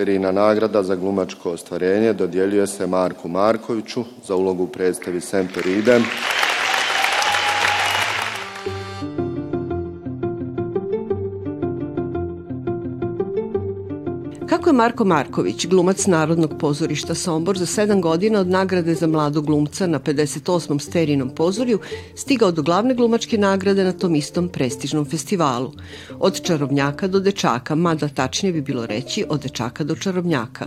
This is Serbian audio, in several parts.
Sterina nagrada za glumačko ostvarenje dodjeljuje se Marku Markoviću za ulogu u predstavi Semper Idem. Marko Marković, glumac Narodnog pozorišta Sombor, za sedam godina od nagrade za mladog glumca na 58. sterinom pozorju stigao do glavne glumačke nagrade na tom istom prestižnom festivalu. Od čarobnjaka do dečaka, mada tačnije bi bilo reći od dečaka do čarobnjaka.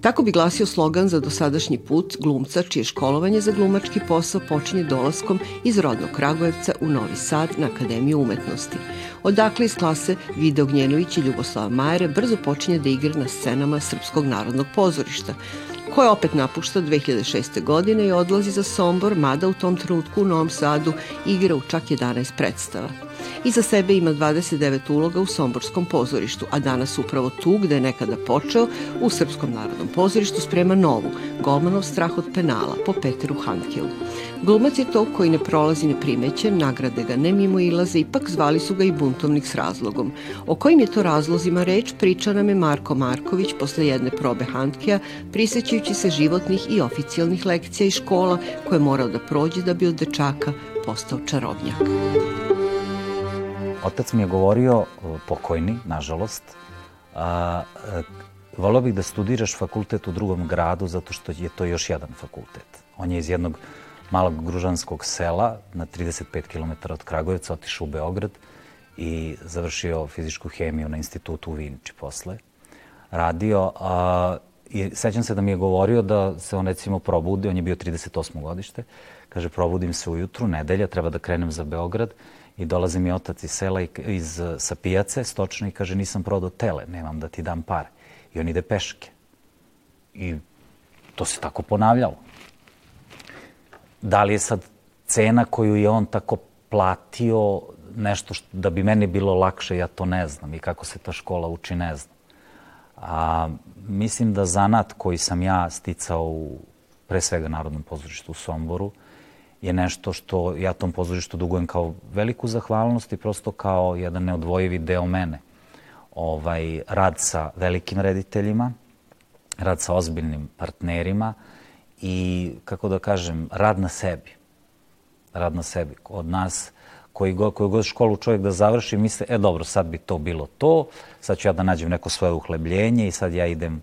Tako bi glasio slogan za dosadašnji put glumca čije školovanje za glumački posao počinje dolaskom iz rodnog Kragujevca u Novi Sad na Akademiju umetnosti. Odakle iz klase Vide Ognjenović i Ljuboslava Majere brzo počinje da igra na scenama Srpskog narodnog pozorišta koje opet napušta 2006. godine i odlazi za Sombor, mada u tom trenutku u Novom Sadu igra u čak 11 predstava. Iza sebe ima 29 uloga u Somborskom pozorištu, a danas upravo tu gde je nekada počeo, u Srpskom narodnom pozorištu sprema novu, Golmanov strah od penala, po Peteru Handkeu. Glumac je to koji ne prolazi neprimećen, nagrade ga ne mimo ilaze, ipak zvali su ga i buntovnik s razlogom. O kojim je to razlozima reč priča nam je Marko Marković posle jedne probe Handkeja, prisećajući se životnih i oficijalnih lekcija i škola koje je morao da prođe da bi od dečaka postao čarobnjak. Otac mi je govorio, pokojni, nažalost, a, a, volio bih da studiraš fakultet u drugom gradu zato što je to još jedan fakultet. On je iz jednog malog gružanskog sela na 35 km od Kragujevca otišao u Beograd i završio fizičku hemiju na institutu u Vinči posle. Radio, a, i sećam se da mi je govorio da se on recimo probudi, on je bio 38. godište, kaže probudim se ujutru, nedelja, treba da krenem za Beograd i dolazi mi otac iz sela i, iz, sa pijace stočno i kaže nisam prodao tele, nemam da ti dam pare. I on ide peške. I to se tako ponavljalo. Da li je sad cena koju je on tako platio nešto što, da bi meni bilo lakše, ja to ne znam. I kako se ta škola uči, ne znam. A, mislim da zanat koji sam ja sticao u pre svega Narodnom pozorištu u Somboru, je nešto što ja tom pozorištu dugujem kao veliku zahvalnost i prosto kao jedan neodvojivi deo mene. Ovaj, rad sa velikim rediteljima, rad sa ozbiljnim partnerima i, kako da kažem, rad na sebi. Rad na sebi. Od nas koji god, koju god školu čovjek da završi, misle, e dobro, sad bi to bilo to, sad ću ja da nađem neko svoje uhlebljenje i sad ja idem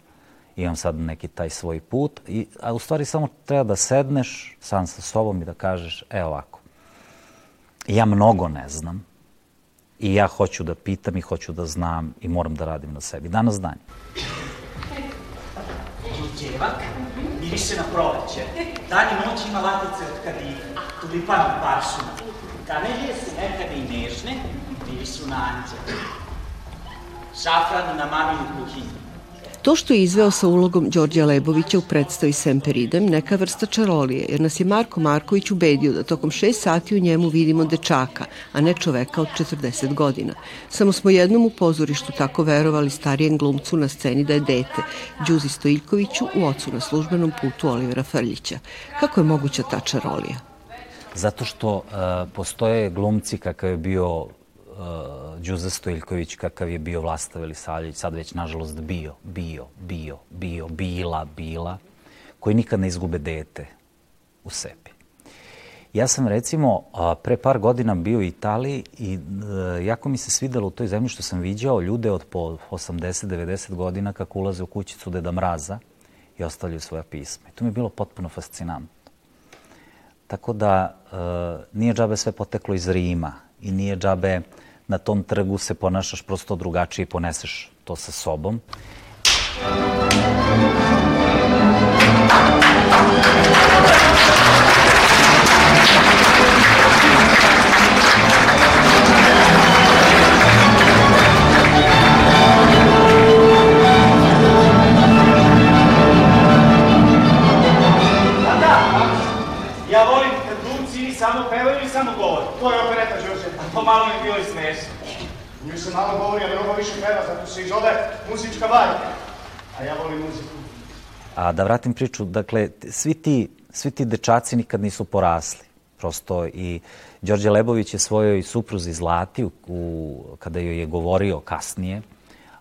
imam sad neki taj svoj put, i, a u stvari samo treba da sedneš sam sa sobom i da kažeš, e ovako, ja mnogo ne znam i ja hoću da pitam i hoću da znam i moram da radim na sebi. Danas dan. Đevak miriše na proleće. Dan i noć ima latice od kadina, tulipan u paršuna. Kamelije su nekada i nežne, mirišu na anđe. Šafran na maminu kuhinju. To što je izveo sa ulogom Đorđa Lebovića u predstavi Semperidem neka vrsta čarolije, jer nas je Marko Marković ubedio da tokom šest sati u njemu vidimo dečaka, a ne čoveka od 40 godina. Samo smo jednom u pozorištu tako verovali starijem glumcu na sceni da je dete, Đuzi Stojiljkoviću u ocu na službenom putu Olivera Frljića. Kako je moguća ta čarolija? Zato što uh, postoje glumci kakav je bio uh, Đuza Stojljković kakav je bio Vlasta Velisavljević, sad već nažalost bio, bio, bio, bio, bila, bila, koji nikad ne izgube dete u sebi. Ja sam recimo pre par godina bio u Italiji i e, jako mi se svidelo u toj zemlji što sam viđao ljude od po 80-90 godina kako ulaze u kućicu Deda Mraza i ostavljaju svoja pisma. I to mi je bilo potpuno fascinantno. Tako da e, nije džabe sve poteklo iz Rima i nije džabe na tom trgu se ponašaš prosto drugačije i poneseš to sa sobom. Ja samo govore. To je opereta Đorđe, a to malo mi je bilo i smešno. Nju se malo govori, a mnogo više peva, zato se i zove muzička bajka. A ja volim muziku. A da vratim priču, dakle, svi ti, svi ti dečaci nikad nisu porasli. Prosto i Đorđe Lebović je svojoj supruzi Zlati, u, u, kada joj je govorio kasnije,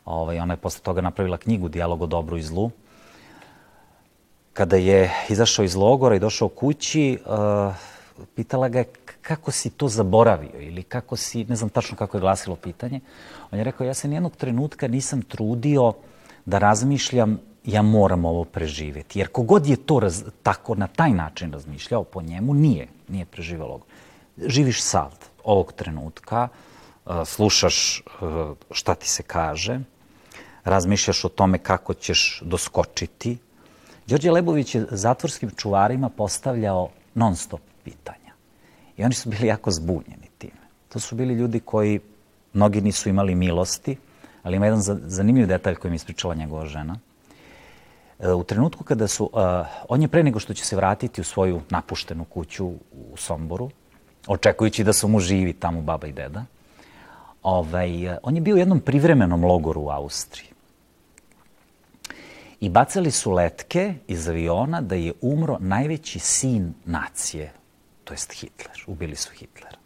Ovaj, ona je posle toga napravila knjigu Dijalog o dobru i zlu. Kada je izašao iz logora i došao kući, uh, pitala ga je kako si to zaboravio ili kako si, ne znam tačno kako je glasilo pitanje. On je rekao, ja se nijednog trenutka nisam trudio da razmišljam ja moram ovo preživeti. Jer kogod je to raz, tako na taj način razmišljao po njemu, nije, nije preživao logor. Živiš sad, ovog trenutka, uh, slušaš uh, šta ti se kaže, razmišljaš o tome kako ćeš doskočiti. Đorđe Lebović je zatvorskim čuvarima postavljao non stop pitanja. I oni su bili jako zbunjeni time. To su bili ljudi koji, mnogi nisu imali milosti, ali ima jedan zanimljiv detalj koji mi ispričala njegova žena. E, u trenutku kada su, uh, on je pre nego što će se vratiti u svoju napuštenu kuću u Somboru, očekujući da su mu živi tamo baba i deda, ovaj, on je bio u jednom privremenom logoru u Austriji. I bacali su letke iz aviona da je umro najveći sin nacije, to jest Hitler. Ubili su Hitlera.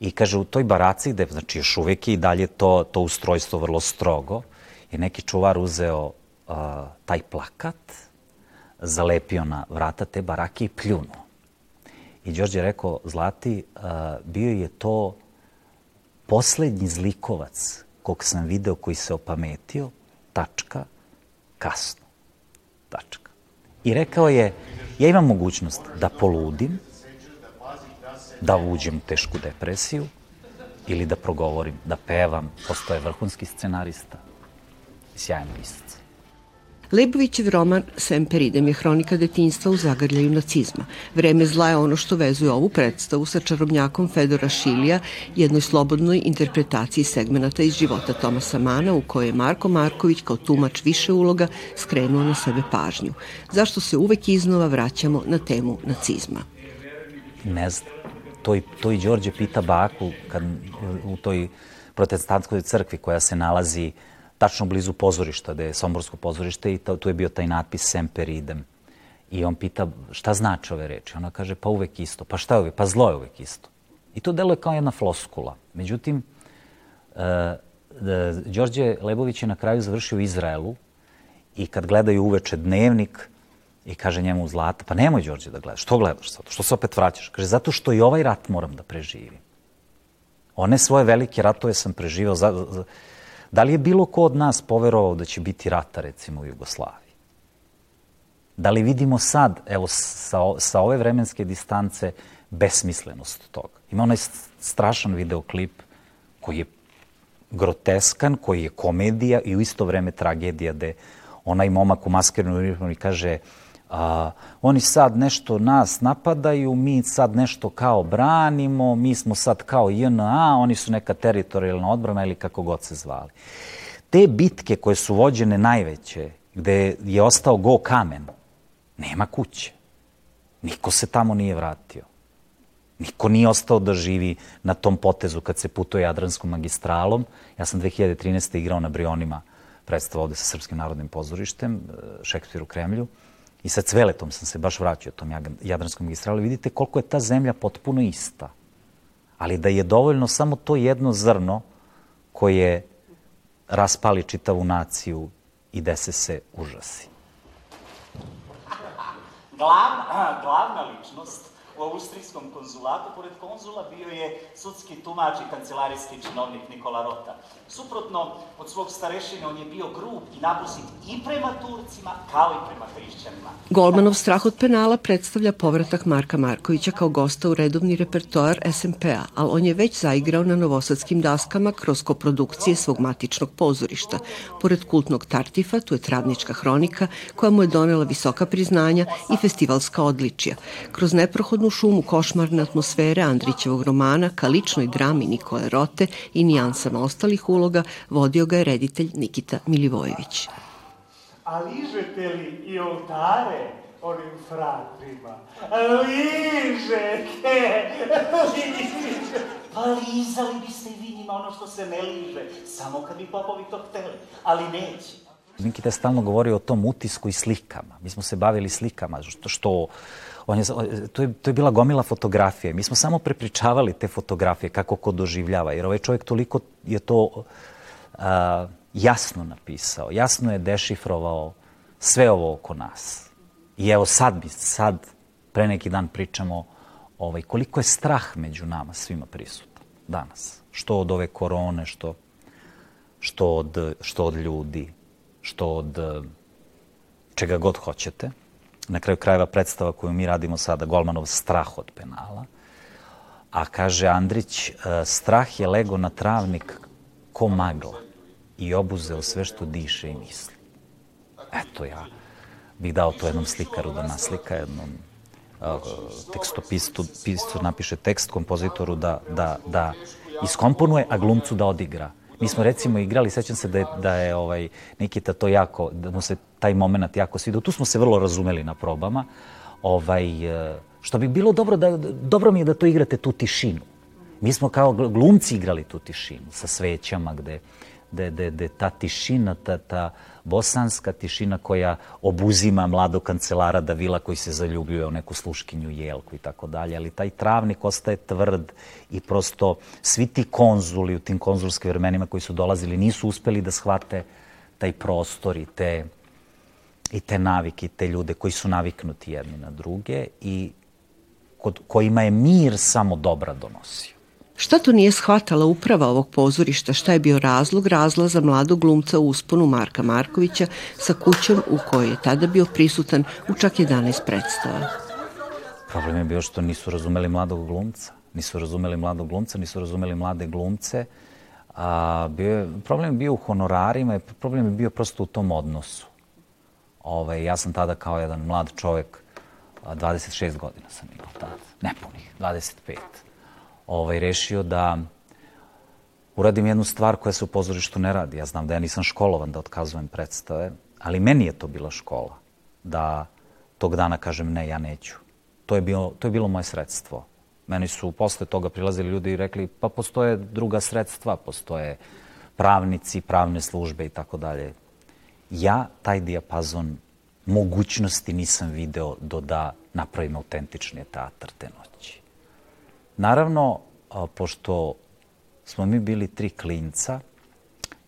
I kaže, u toj baraci, gde znači, još uvek je i dalje to, to ustrojstvo vrlo strogo, je neki čuvar uzeo uh, taj plakat, zalepio na vrata te barake i pljunuo. I Đorđe je rekao, Zlati, uh, bio je to poslednji zlikovac kog sam video koji se opametio, tačka, kasno. Tačka. I rekao je, ja imam mogućnost da poludim, da uđem u tešku depresiju ili da progovorim, da pevam. Postoje vrhunski scenarista sjajan pisac. Lebovićev roman Semperidem je hronika detinstva u zagrljaju nacizma. Vreme zla je ono što vezuje ovu predstavu sa čarobnjakom Fedora Šilija, jednoj slobodnoj interpretaciji segmenata iz života Tomasa Mana u kojoj je Marko Marković kao tumač više uloga skrenuo na sebe pažnju. Zašto se uvek iznova vraćamo na temu nacizma? Ne znam. To i, to i Đorđe pita baku kad, u toj protestantskoj crkvi koja se nalazi tačno blizu pozorišta, gde je Somborsko pozorište i tu je bio taj natpis Semper idem. I on pita šta znači ove reči. Ona kaže pa uvek isto. Pa šta je uvek? Pa zlo je uvek isto. I to deluje kao jedna floskula. Međutim, uh, Đorđe Lebović je na kraju završio u Izraelu i kad gledaju uveče dnevnik i kaže njemu Zlata, pa nemoj Đorđe da gledaš, što gledaš sad, što se opet vraćaš? Kaže, zato što i ovaj rat moram da preživim. One svoje velike ratove sam preživao, za, za, Da li je bilo ko od nas poverovao da će biti rata, recimo, u Jugoslaviji? Da li vidimo sad, evo, sa, sa ove vremenske distance, besmislenost toga? Ima onaj strašan videoklip koji je groteskan, koji je komedija i u isto vreme tragedija, gde onaj momak u maskernom uniformi kaže a, oni sad nešto nas napadaju, mi sad nešto kao branimo, mi smo sad kao JNA, oni su neka teritorijalna odbrana ili kako god se zvali. Te bitke koje su vođene najveće, gde je ostao go kamen, nema kuće. Niko se tamo nije vratio. Niko nije ostao da živi na tom potezu kad se putuje Jadranskom magistralom. Ja sam 2013. igrao na Brionima predstavu ovde sa Srpskim narodnim pozorištem, Šekspir u Kremlju. I sa Cveletom sam se baš vraćao tom Jadranskom magistralu. Vidite koliko je ta zemlja potpuno ista. Ali da je dovoljno samo to jedno zrno koje raspali čitavu naciju i dese se užasi. Glavna, glavna ličnost u austrijskom konzulatu, pored konzula, bio je sudski tumač i kancelarijski činovnik Nikola Rota. Suprotno od svog starešine, on je bio grub i nabusit i prema Turcima, kao i prema hrišćanima. Golmanov strah od penala predstavlja povratak Marka Markovića kao gosta u redovni repertoar SMP-a, ali on je već zaigrao na novosadskim daskama kroz koprodukcije svog matičnog pozorišta. Pored kultnog Tartifa, tu je Travnička hronika, koja mu je donela visoka priznanja i festivalska odličija. Kroz neprohodnu šumu košmarne atmosfere Andrićevog romana ka ličnoj drami Nikole Rote i nijansama ostalih uloga vodio ga je reditelj Nikita Milivojević. A ližete li i oltare onim fratrima? Ližete! Liže! Pa lizali biste i vi njima ono što se ne liže, samo kad bi popovi to hteli, ali neće. Nikita je stalno govorio o tom utisku i slikama. Mi smo se bavili slikama, što, što on je, to, je, to je bila gomila fotografije. Mi smo samo prepričavali te fotografije, kako ko doživljava, jer ovaj čovjek toliko je to a, jasno napisao, jasno je dešifrovao sve ovo oko nas. I evo sad, bi, sad pre neki dan pričamo ovaj, koliko je strah među nama svima prisutan danas. Što od ove korone, što, što, od, što od ljudi, što od čega god hoćete. Na kraju krajeva predstava koju mi radimo sada, Golmanov strah od penala. A kaže Andrić, e, strah je lego na travnik ko magla i obuzeo sve što diše i misli. Eto ja bih dao to jednom slikaru da naslika, jednom tekstopistu pistu napiše tekst kompozitoru da, da, da iskomponuje, a glumcu da odigra. Mi smo recimo igrali, sećam se da je, da je ovaj, Nikita to jako, da mu se taj moment jako svidio. Tu smo se vrlo razumeli na probama. Ovaj, e, što bi bilo dobro, da, dobro mi je da to igrate tu tišinu. Mi smo kao glumci igrali tu tišinu sa svećama gde, gde, gde, gde ta tišina, ta, ta bosanska tišina koja obuzima mladog kancelara Davila koji se zaljubljuje u neku sluškinju jelku i tako dalje, ali taj travnik ostaje tvrd i prosto svi ti konzuli u tim konzulskim vremenima koji su dolazili nisu uspeli da shvate taj prostor i te, i te navike, i te ljude koji su naviknuti jedni na druge i kod kojima je mir samo dobra donosio. Šta to nije shvatala uprava ovog pozorišta, šta je bio razlog razlaza mladog glumca u usponu Marka Markovića sa kućom u kojoj je tada bio prisutan u čak 11 predstava? Problem je bio što nisu razumeli mladog glumca. Nisu razumeli mladog glumca, nisu razumeli mlade glumce. A, bio je, problem je bio u honorarima, problem je bio prosto u tom odnosu. Ove, ovaj, ja sam tada kao jedan mlad čovek, 26 godina sam imao tada, nepunih, 25 ovaj, rešio da uradim jednu stvar koja se u pozorištu ne radi. Ja znam da ja nisam školovan da otkazujem predstave, ali meni je to bila škola. Da tog dana kažem ne, ja neću. To je bilo, to je bilo moje sredstvo. Meni su posle toga prilazili ljudi i rekli pa postoje druga sredstva, postoje pravnici, pravne službe i tako dalje. Ja taj dijapazon mogućnosti nisam video do da napravim autentični teatr te noći. Naravno, pošto smo mi bili tri klinca,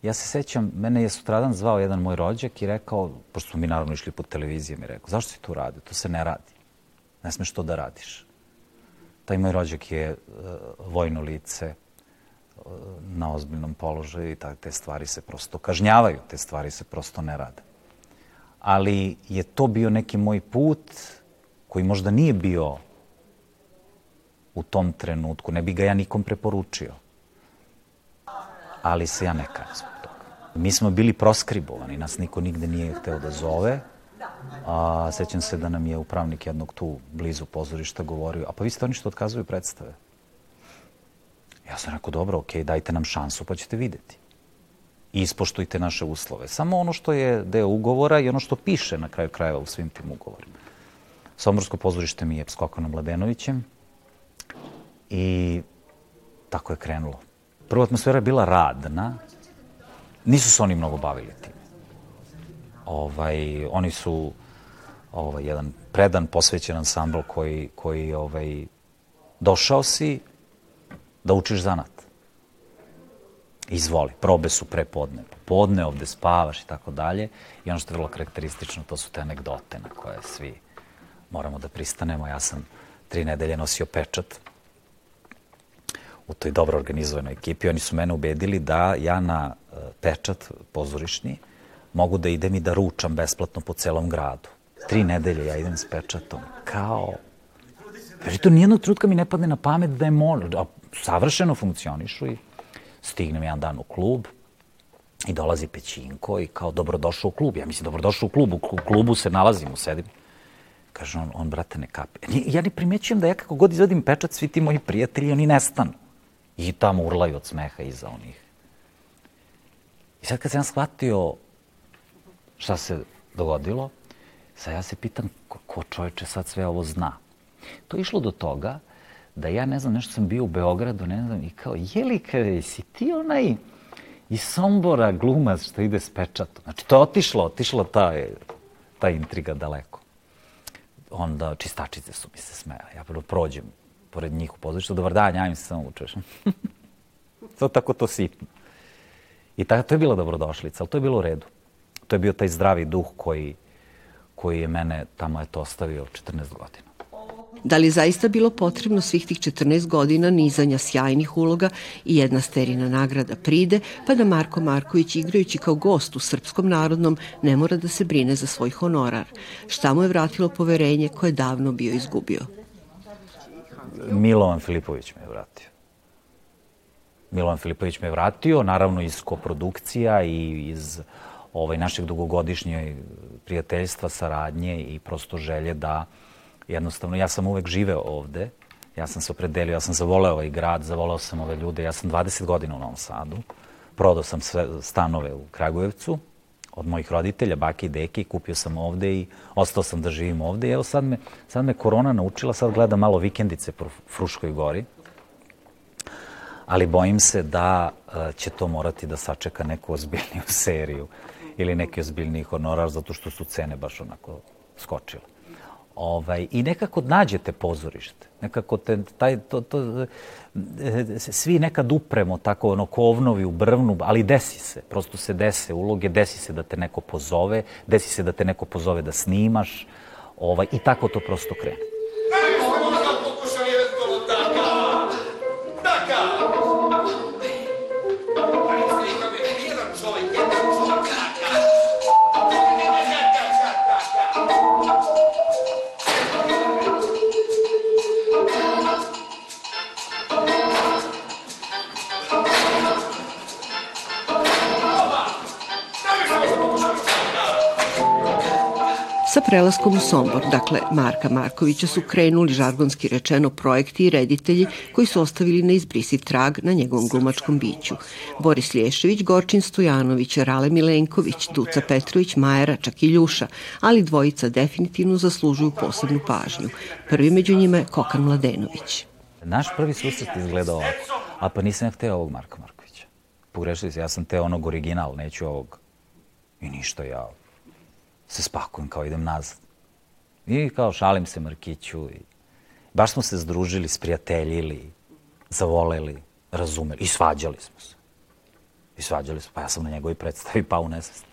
ja se sećam, mene je sutradan zvao jedan moj rođak i rekao, pošto smo mi naravno išli po televiziji, mi rekao, zašto si tu radio? To se ne radi. Ne smeš to da radiš. Taj moj rođak je uh, vojno lice uh, na ozbiljnom položaju i te stvari se prosto kažnjavaju, te stvari se prosto ne rade. Ali je to bio neki moj put koji možda nije bio u tom trenutku. Ne bi ga ja nikom preporučio. Ali se ja ne kajem zbog toga. Mi smo bili proskribovani, nas niko nigde nije hteo da zove. A, sećam se da nam je upravnik jednog tu blizu pozorišta govorio, a pa vi ste oni što otkazuju predstave. Ja sam rekao, dobro, okej, okay, dajte nam šansu pa ćete videti. I ispoštujte naše uslove. Samo ono što je deo ugovora i ono što piše na kraju krajeva u svim tim ugovorima. Somborsko pozorište mi je Skokanom Mladenovićem, I tako je krenulo. Prva atmosfera je bila radna. Nisu se oni mnogo bavili tim. Ovaj, oni su ovaj, jedan predan, posvećen ansambl koji, koji ovaj, došao si da učiš zanat. Izvoli, probe su pre podne. Podne ovde spavaš i tako dalje. I ono što je vrlo karakteristično, to su te anegdote na koje svi moramo da pristanemo. Ja sam tri nedelje nosio pečat u toj dobro organizovanoj ekipi. Oni su mene ubedili da ja na e, pečat pozorišni mogu da idem i da ručam besplatno po celom gradu. Tri nedelje ja idem s pečatom. Kao... Jer to nijednog trutka mi ne padne na pamet da je možno. A savršeno funkcionišu i stignem jedan dan u klub i dolazi Pećinko i kao dobrodošao u klub. Ja mislim dobrodošao u klub. U klubu se nalazimo, sedim. Kaže on, on brate ne kape. Ja ne primećujem da ja kako god izvadim pečat, svi ti moji prijatelji, oni nestanu. I tamo urlaju od smeha iza onih. I sad kad sam shvatio šta se dogodilo, sad ja se pitam ko, ko čoveče sad sve ovo zna. To je išlo do toga da ja ne znam, nešto sam bio u Beogradu, ne znam, i kao, je li kada si ti onaj iz Sombora glumac što ide s pečatom? Znači, to je otišlo, otišlo ta, ta intriga daleko. Onda čistačice su mi se smejali. Ja prvo prođem pored njih u pozorištu. Dobar dan, ja im se samo učeš. to tako to sitno. I ta, to je bila dobrodošlica, ali to je bilo u redu. To je bio taj zdravi duh koji, koji je mene tamo eto ostavio 14 godina. Da li zaista bilo potrebno svih tih 14 godina nizanja sjajnih uloga i jedna sterina nagrada pride, pa da Marko Marković igrajući kao gost u Srpskom narodnom ne mora da se brine za svoj honorar? Šta mu je vratilo poverenje koje je davno bio izgubio? Milovan Filipović me je vratio. Milovan Filipović me je vratio, naravno iz koprodukcija i iz ovaj, našeg dugogodišnje prijateljstva, saradnje i prosto želje da jednostavno, ja sam uvek živeo ovde, ja sam se opredelio, ja sam zavoleo ovaj grad, zavoleo sam ove ljude, ja sam 20 godina u Novom Sadu, prodao sam sve stanove u Kragujevcu, od mojih roditelja, bake i deke, kupio sam ovde i ostao sam da živim ovde. I evo sad me, sad me korona naučila, sad gledam malo vikendice po Fruškoj gori, ali bojim se da uh, će to morati da sačeka neku ozbiljniju seriju ili neki ozbiljniji honorar, zato što su cene baš onako skočile. Ovaj, I nekako nađete pozorište. Nekako te, taj, to, to, svi nekad upremo tako ono kovnovi u brvnu, ali desi se. Prosto se dese uloge, desi se da te neko pozove, desi se da te neko pozove da snimaš. Ovaj, I tako to prosto krene. Sa prelaskom u Sombor, dakle Marka Markovića su krenuli žargonski rečeno projekti i reditelji koji su ostavili neizbrisiv trag na njegovom glumačkom biću. Boris Lješević, Gorčin Stojanović, Rale Milenković, Duca Petrović, Majera, čak i Ljuša, ali dvojica definitivno zaslužuju posebnu pažnju. Prvi među njima je Kokan Mladenović. Naš prvi susret izgleda ovako, a pa nisam ja hteo ovog Marka Markovića. Pogrešili se, ja sam teo onog original, neću ovog. I ništa ja se spakujem kao idem nazad. I kao šalim se Markiću i baš smo se združili, sprijateljili, zavoleli, razumeli i svađali smo se. I svađali smo, pa ja sam na njegovi predstavi pao u nesvest.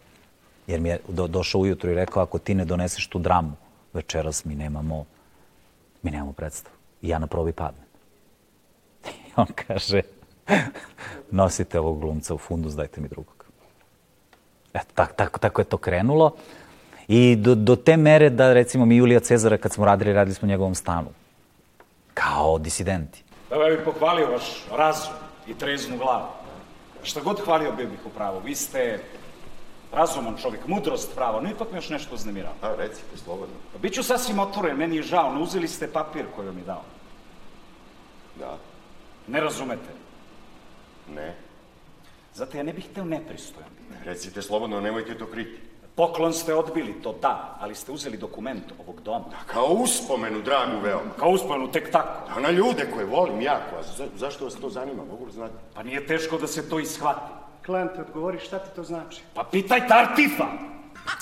Jer mi je do, došao ujutru i rekao, ako ti ne doneseš tu dramu, večeras mi nemamo, mi nemamo predstavu. I ja na probi padnem. I on kaže, nosite ovog glumca u fundus, dajte mi drugog. Eto, tako, tako, tako je to krenulo. I do, do te mere da, recimo, mi Julija Cezara, kad smo radili, radili smo u njegovom stanu. Kao disidenti. Evo, ja bih pohvalio vaš razum i treznu glavu. Šta god hvalio bih bih upravo. Vi ste razuman čovjek, mudrost pravo, no ipak me još nešto uznemirao. A, recite, slobodno. Pa, Biću sasvim otvoren, meni je žao, no uzeli ste papir koji vam je dao. Da, Ne razumete. ne. Zato ja ne bih hteo nepristojan. Recite slobodno, nemojte to kriti. Poklon ste odbili, to da, ali ste uzeli dokument ovog doma. Kao uspomenu, dragu veoma. Kao uspomenu, tek tako. A na ljude koje volim jako, a za, zašto vas to zanima, mogu li znati? Pa nije teško da se to ishvati. Klante, odgovori šta ti to znači? Pa pitaj Tartifa!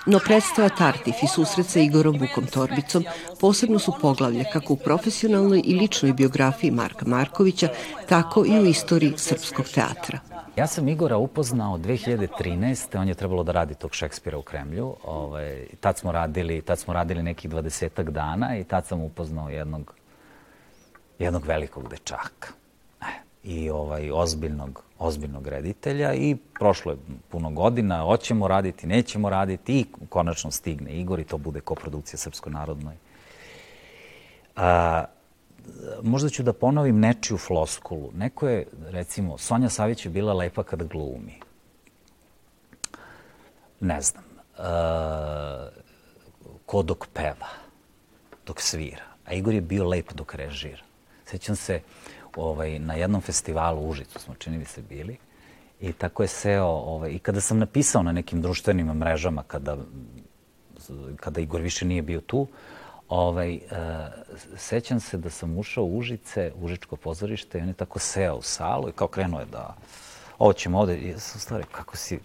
No predstava Tartif i susret sa Igorom Vukom Torbicom posebno su poglavlje kako u profesionalnoj i ličnoj biografiji Marka Markovića, tako i u istoriji srpskog teatra. Ja sam Igora upoznao 2013. On je trebalo da radi tog Šekspira u Kremlju. Ovaj, tad, smo radili, tad smo radili nekih dvadesetak dana i tad sam upoznao jednog, jednog velikog dečaka. E, I ovaj, ozbiljnog, ozbiljnog reditelja i prošlo je puno godina, hoćemo raditi, nećemo raditi i konačno stigne Igor i to bude koprodukcija Srpsko-narodnoj. A, možda ću da ponovim nečiju floskulu. Neko je, recimo, Sonja Savić je bila lepa kada glumi. Ne znam. E, ko dok peva, dok svira. A Igor je bio lep dok režira. Sećam se, ovaj, na jednom festivalu u Užicu smo čini mi se bili i tako je seo, ovaj, i kada sam napisao na nekim društvenim mrežama, kada, kada Igor više nije bio tu, ovaj, uh, sećam se da sam ušao u Užice, Užičko pozorište i on je tako seo u salu i kao krenuo je da ovo ćemo ovde, i ja sam stvari, kako si,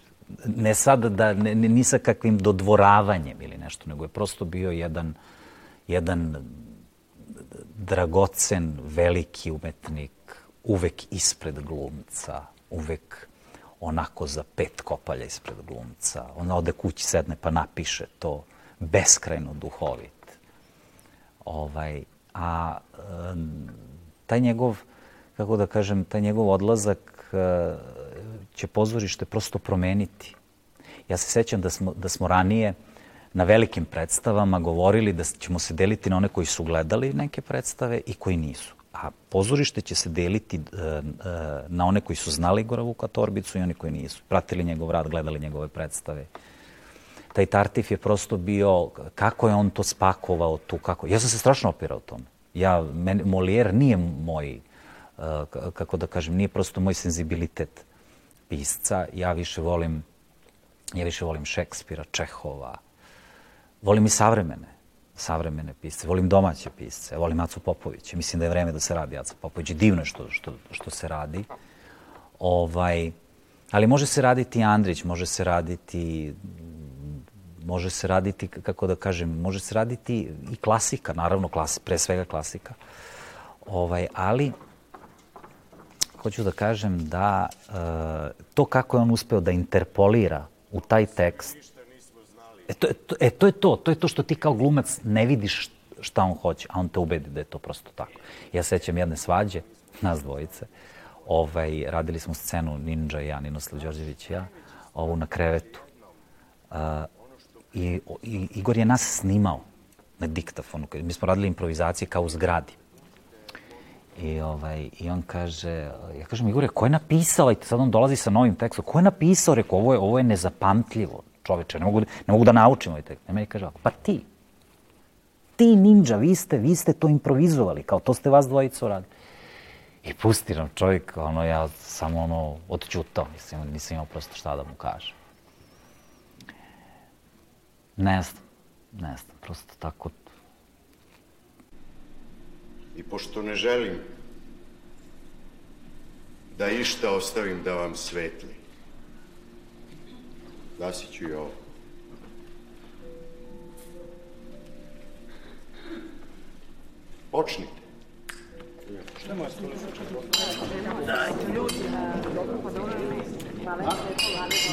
ne sad da, ne, ni sa kakvim dodvoravanjem ili nešto, nego je prosto bio jedan, jedan dragocen, veliki umetnik, uvek ispred glumca, uvek onako za pet kopalja ispred glumca. On ode kući, sedne pa napiše to beskrajno duhovit. Ovaj, a taj njegov, kako da kažem, taj njegov odlazak e, će pozorište prosto promeniti. Ja se sećam da smo, da smo ranije na velikim predstavama govorili da ćemo se deliti na one koji su gledali neke predstave i koji nisu. A pozorište će se deliti e, e, na one koji su znali Igora Vuka Torbicu i oni koji nisu. Pratili njegov rad, gledali njegove predstave. Taj Tartif je prosto bio, kako je on to spakovao tu, kako... Ja sam se strašno opirao tome. Ja, men, Molière nije moj, uh, kako da kažem, nije prosto moj senzibilitet pisca. Ja više volim, ja više volim Šekspira, Čehova, volim i savremene, savremene pisce, volim domaće pisce, volim Acu Popovića. Mislim da je vreme da se radi Aca Popović. Divno je što, što, što se radi. Ovaj, ali može se raditi Andrić, može se raditi može se raditi, kako da kažem, može se raditi i klasika, naravno, klasi, pre svega klasika. Ovaj, ali, hoću da kažem da e, to kako je on uspeo da interpolira u taj tekst, e to, to, e, to je to, to je to što ti kao glumac ne vidiš šta on hoće, a on te ubedi da je to prosto tako. Ja sećam jedne svađe, nas dvojice, ovaj, radili smo scenu Ninja i ja, Ninoslav Đorđević i ja, ovu na krevetu. Uh, I, i Igor je nas snimao na diktafonu. Mi smo radili improvizacije kao u zgradi. I, ovaj, I on kaže, ja kažem, Igore, ko je napisao, i sad on dolazi sa novim tekstom, ko je napisao, rekao, ovo je, ovo je nezapamtljivo, čoveče, ne mogu, ne mogu da naučim ovaj tekst. I meni kaže, pa ti, ti ninja, vi ste, vi ste to improvizovali, kao to ste vas dvojica uradili. I pusti nam čovjek, ono, ja samo ono, odćutao, nisam, nisam imao prosto šta da mu kažem. Ne znam, ne znam, prosto tako. I pošto ne želim da išta ostavim da vam svetli, gasit ću i ovo. Počnite. Šta moja stolica? Dajte. Ljudi, dobro, pa dobro.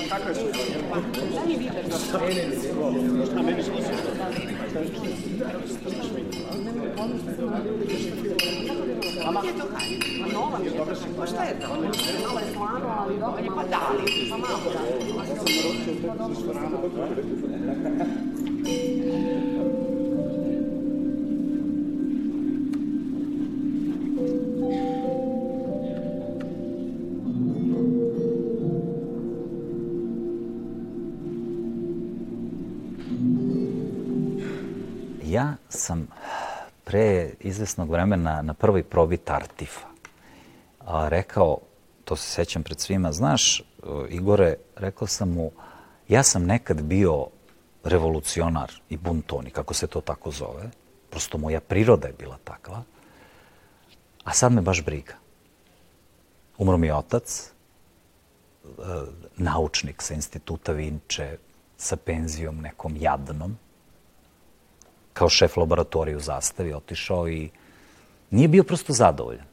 Kako je Šta mi vidiš? Šta meni se Mama? Gdje je to kaj? Ma nova mi je to. Pa šta je to? Malo je slano, ali dobro. Pa dali. Pa malo sam pre izvesnog vremena na prvoj probi Tartifa a, rekao, to se sećam pred svima, znaš, Igore, rekao sam mu, ja sam nekad bio revolucionar i buntoni, kako se to tako zove. Prosto moja priroda je bila takva. A sad me baš briga. Umro mi otac, e, naučnik sa instituta Vinče, sa penzijom nekom jadnom kao šef laboratoriju zastavi, otišao i nije bio prosto zadovoljan.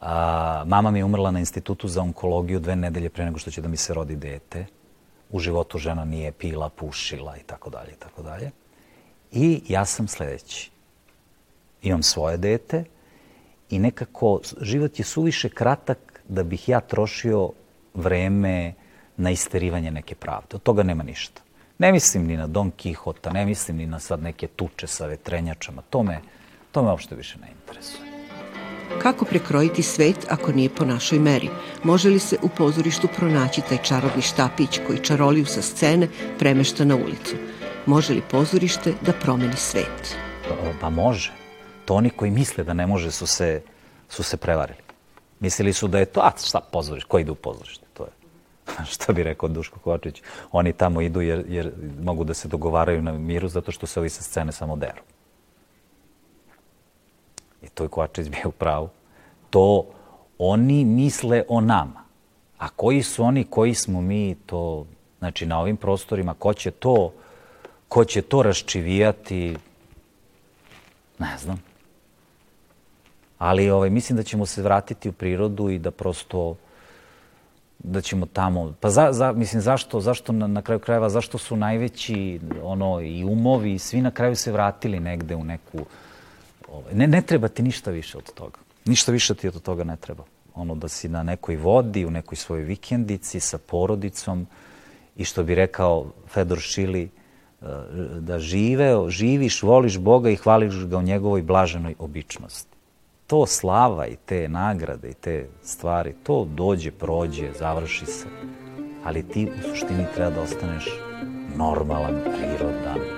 A, mama mi je umrla na institutu za onkologiju dve nedelje pre nego što će da mi se rodi dete. U životu žena nije pila, pušila i tako dalje i tako dalje. I ja sam sledeći. Imam svoje dete i nekako život je suviše kratak da bih ja trošio vreme na isterivanje neke pravde. Od toga nema ništa. Ne mislim ni na Don Kihota, ne mislim ni na sad neke tuče sa vetrenjačama. To me, to me uopšte više ne interesuje. Kako prekrojiti svet ako nije po našoj meri? Može li se u pozorištu pronaći taj čarobni štapić koji čaroliju sa scene premešta na ulicu? Može li pozorište da promeni svet? Pa, pa može. To oni koji misle da ne može su se, su se prevarili. Mislili su da je to, a šta pozorište, ko ide u pozorište? što bi rekao Duško Kovačić, oni tamo idu jer, jer mogu da se dogovaraju na miru zato što se ovi sa scene samo deru. I to je Kovačić bio pravu. To oni misle o nama. A koji su oni, koji smo mi, to, znači na ovim prostorima, ko će to, ko će to raščivijati, ne znam. Ali ovaj, mislim da ćemo se vratiti u prirodu i da prosto da ćemo tamo, pa za, za, mislim zašto, zašto na, na kraju krajeva, zašto su najveći ono i umovi i svi na kraju se vratili negde u neku, ovaj, ne, ne treba ti ništa više od toga. Ništa više ti od toga ne treba. Ono da si na nekoj vodi, u nekoj svojoj vikendici sa porodicom i što bi rekao Fedor Šili, eh, da žive, živiš, voliš Boga i hvališ ga u njegovoj blaženoj običnosti to slava i te nagrade i te stvari, to dođe, prođe, završi se. Ali ti u suštini treba da ostaneš normalan, prirodan,